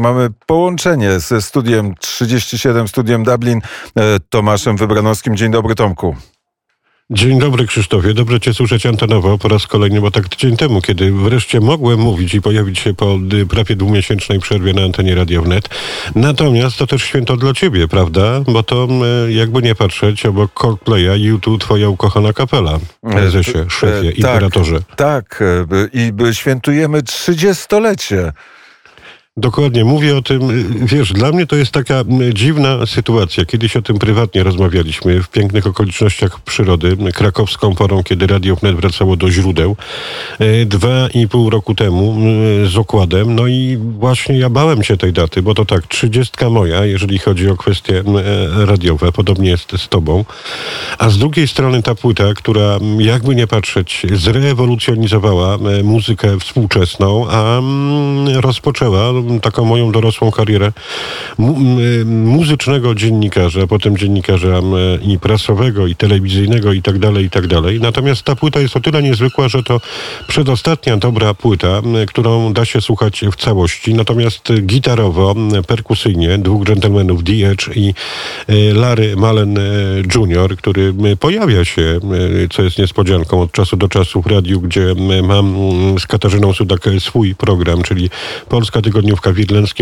Mamy połączenie ze studiem 37, studiem Dublin, e, Tomaszem Wybranowskim. Dzień dobry, Tomku. Dzień dobry Krzysztofie, dobrze Cię słyszeć antenowo po raz kolejny, bo tak tydzień temu, kiedy wreszcie mogłem mówić i pojawić się po prawie dwumiesięcznej przerwie na antenie Radio Wnet. Natomiast to też święto dla Ciebie, prawda? Bo to jakby nie patrzeć, obok Coldplaya YouTube Twoja ukochana kapela, prezesie, e, szefie, tak, imperatorze. Tak, i świętujemy trzydziestolecie Dokładnie, mówię o tym, wiesz, dla mnie to jest taka dziwna sytuacja. Kiedyś o tym prywatnie rozmawialiśmy w pięknych okolicznościach przyrody, krakowską porą, kiedy Radio Wnet wracało do źródeł, e, dwa i pół roku temu z okładem. No i właśnie ja bałem się tej daty, bo to tak, trzydziestka moja, jeżeli chodzi o kwestie radiowe, podobnie jest z tobą. A z drugiej strony ta płyta, która jakby nie patrzeć, zrewolucjonizowała muzykę współczesną, a rozpoczęła taką moją dorosłą karierę mu muzycznego dziennikarza, potem dziennikarza i prasowego, i telewizyjnego, i tak dalej, i tak dalej. Natomiast ta płyta jest o tyle niezwykła, że to przedostatnia dobra płyta, którą da się słuchać w całości. Natomiast gitarowo, perkusyjnie, dwóch dżentelmenów, D. Edge i e, Larry Mullen e, Jr., który pojawia się, e, co jest niespodzianką, od czasu do czasu w radiu, gdzie mam z Katarzyną Sudak swój program, czyli Polska W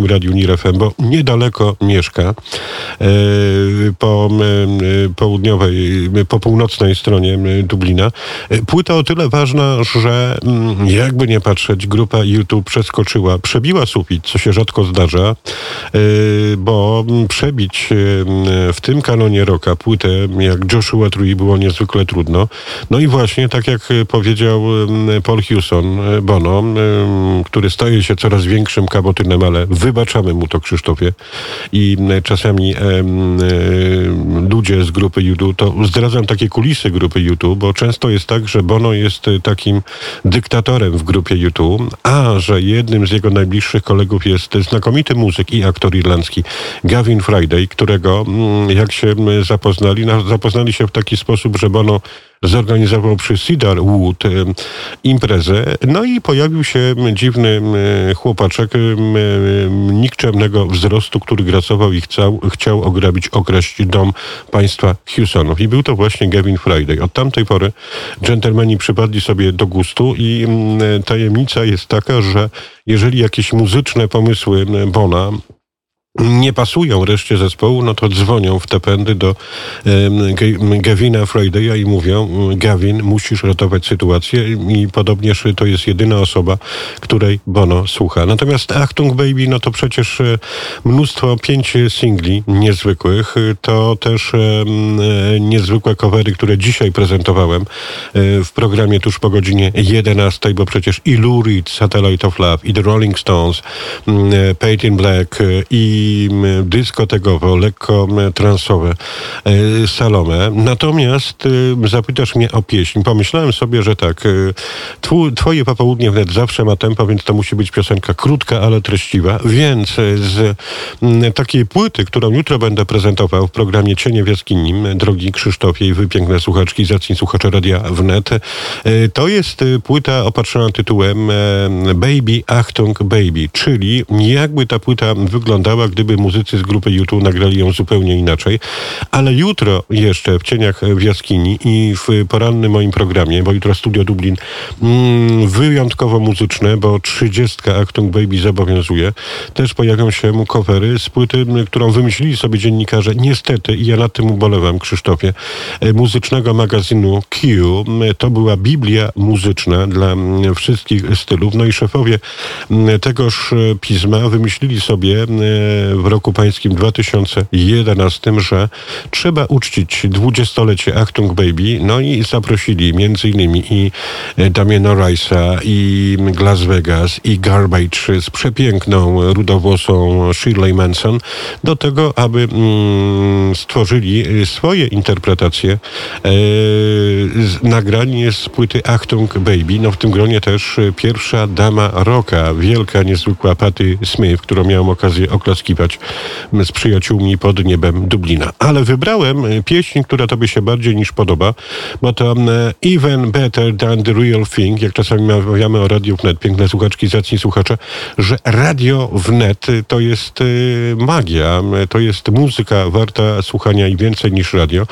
w Radiu Nir FM, bo niedaleko mieszka e, po e, południowej, po północnej stronie Dublina. E, płyta o tyle ważna, że mm, jakby nie patrzeć, grupa YouTube przeskoczyła, przebiła sufit, co się rzadko zdarza, bo przebić w tym kanonie roka płytę jak Joshua Tree było niezwykle trudno. No i właśnie, tak jak powiedział Paul Hewson, Bono, który staje się coraz większym kabotynem ale wybaczamy mu to Krzysztofie. I czasami e, e, ludzie z grupy YouTube, to zdradzam takie kulisy grupy YouTube, bo często jest tak, że Bono jest takim dyktatorem w grupie YouTube, a że jednym z jego najbliższych kolegów jest znakomity muzyk i aktor irlandzki Gavin Friday, którego jak się zapoznali, zapoznali się w taki sposób, że Bono zorganizował przy Cedar Wood imprezę, no i pojawił się dziwny chłopaczek nikczemnego wzrostu, który grasował i chciał, chciał ograbić, okraść dom państwa Houstonów. I był to właśnie Gavin Friday. Od tamtej pory dżentelmeni przypadli sobie do gustu i tajemnica jest taka, że jeżeli jakieś muzyczne pomysły Bona nie pasują reszcie zespołu, no to dzwonią w te pędy do Gavina Friday'a i mówią Gavin, musisz ratować sytuację i podobnież to jest jedyna osoba, której Bono słucha. Natomiast Achtung Baby, no to przecież e, mnóstwo, pięć singli niezwykłych, to też um, niezwykłe covery, które dzisiaj prezentowałem e, w programie tuż po godzinie 11, bo przecież i Lou Reed, Satellite of Love, i The Rolling Stones, um, Paid in I dyskotekowo, lekko transowe e, Salome. Natomiast e, zapytasz mnie o pieśń. Pomyślałem sobie, że tak, e, twoje popołudnie wnet zawsze ma tempo, więc to musi być piosenka krótka, ale treściwa. Więc z takiej płyty, którą jutro będę prezentował w programie Cienie w jaskini, drogi Krzysztofie i wy piękne słuchaczki, zacni słuchacze radia wnet, to jest płyta opatrzona tytułem Baby Achtung Baby, czyli jakby ta płyta wyglądała, gdyby muzycy z grupy YouTube nagrali ją zupełnie inaczej. Ale jutro jeszcze w Cieniach w Jaskini i w porannym moim programie, bo jutro Studio Dublin, mm, wyjątkowo muzyczne, bo 30 Actung Baby zobowiązuje, też pojawią się covery z płyty, którą wymyślili sobie dziennikarze. Niestety, i ja nad tym ubolewam, Krzysztofie, e, muzycznego magazynu Q. To była Biblia muzyczna dla wszystkich stylów. No i szefowie tegoż e, pisma wymyślili sobie w roku pańskim 2011, że trzeba uczcić dwudziestolecie Achtung Baby, no i zaprosili innymi i Damiena Rice'a, i Las Vegas, i Garbage z przepiękną rudowłosą Shirley Manson do tego, aby mm, stworzyli swoje interpretacje e, nagranie z płyty Achtung Baby. No w tym gronie też pierwsza dama rocka, wielka, niezwykła Patty Smith, którą miałem okazję oklaskiwać posłuchiwać z przyjaciółmi pod niebem Dublina. Ale wybrałem e, pieśń, która tobie się bardziej niż podoba, bo to e, Even Better Than The Real Thing, jak czasami mawiamy o Radiu Wnet, piękne słuchaczki, zacni słuchacze, że Radio Wnet to jest e, magia, to jest muzyka warta słuchania i więcej niż radio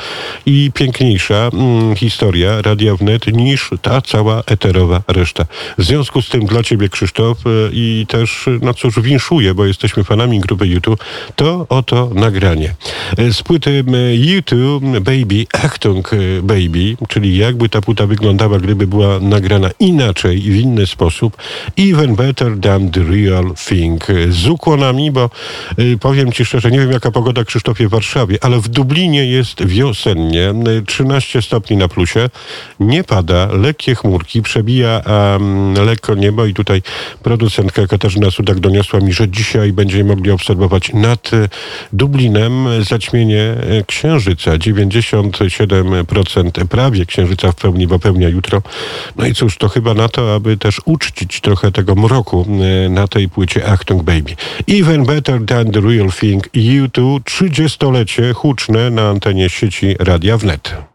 i piękniejsza mm, historia Radia Wnet niż ta cała eterowa reszta. W związku z tym dla ciebie Krzysztof i też, no cóż, winszuję, bo jesteśmy fanami grupy YouTube, to oto nagranie. Z płyty YouTube Baby, Achtung Baby, czyli jakby ta płyta wyglądała, gdyby była nagrana inaczej i w inny sposób. Even better than the real thing. Z ukłonami, bo y, powiem ci szczerze, nie wiem jaka pogoda Krzysztofie w Warszawie, ale w Dublinie jest wiosennie, 13 stopni na plusie, nie pada, lekkie chmurki, przebija um, lekko niebo i tutaj producentka Katarzyna Sudak doniosła mi, że dzisiaj będziemy mogli obserwować nad e, Dublinem zaćmienie e, księżyca. 97% prawie księżyca w pełni popełnia jutro. No i cóż, to chyba na to, aby też uczcić trochę tego mroku e, na tej płycie Achtung Baby. Even better than the real thing. U2 30-lecie huczne na antenie sieci Radia Wnet.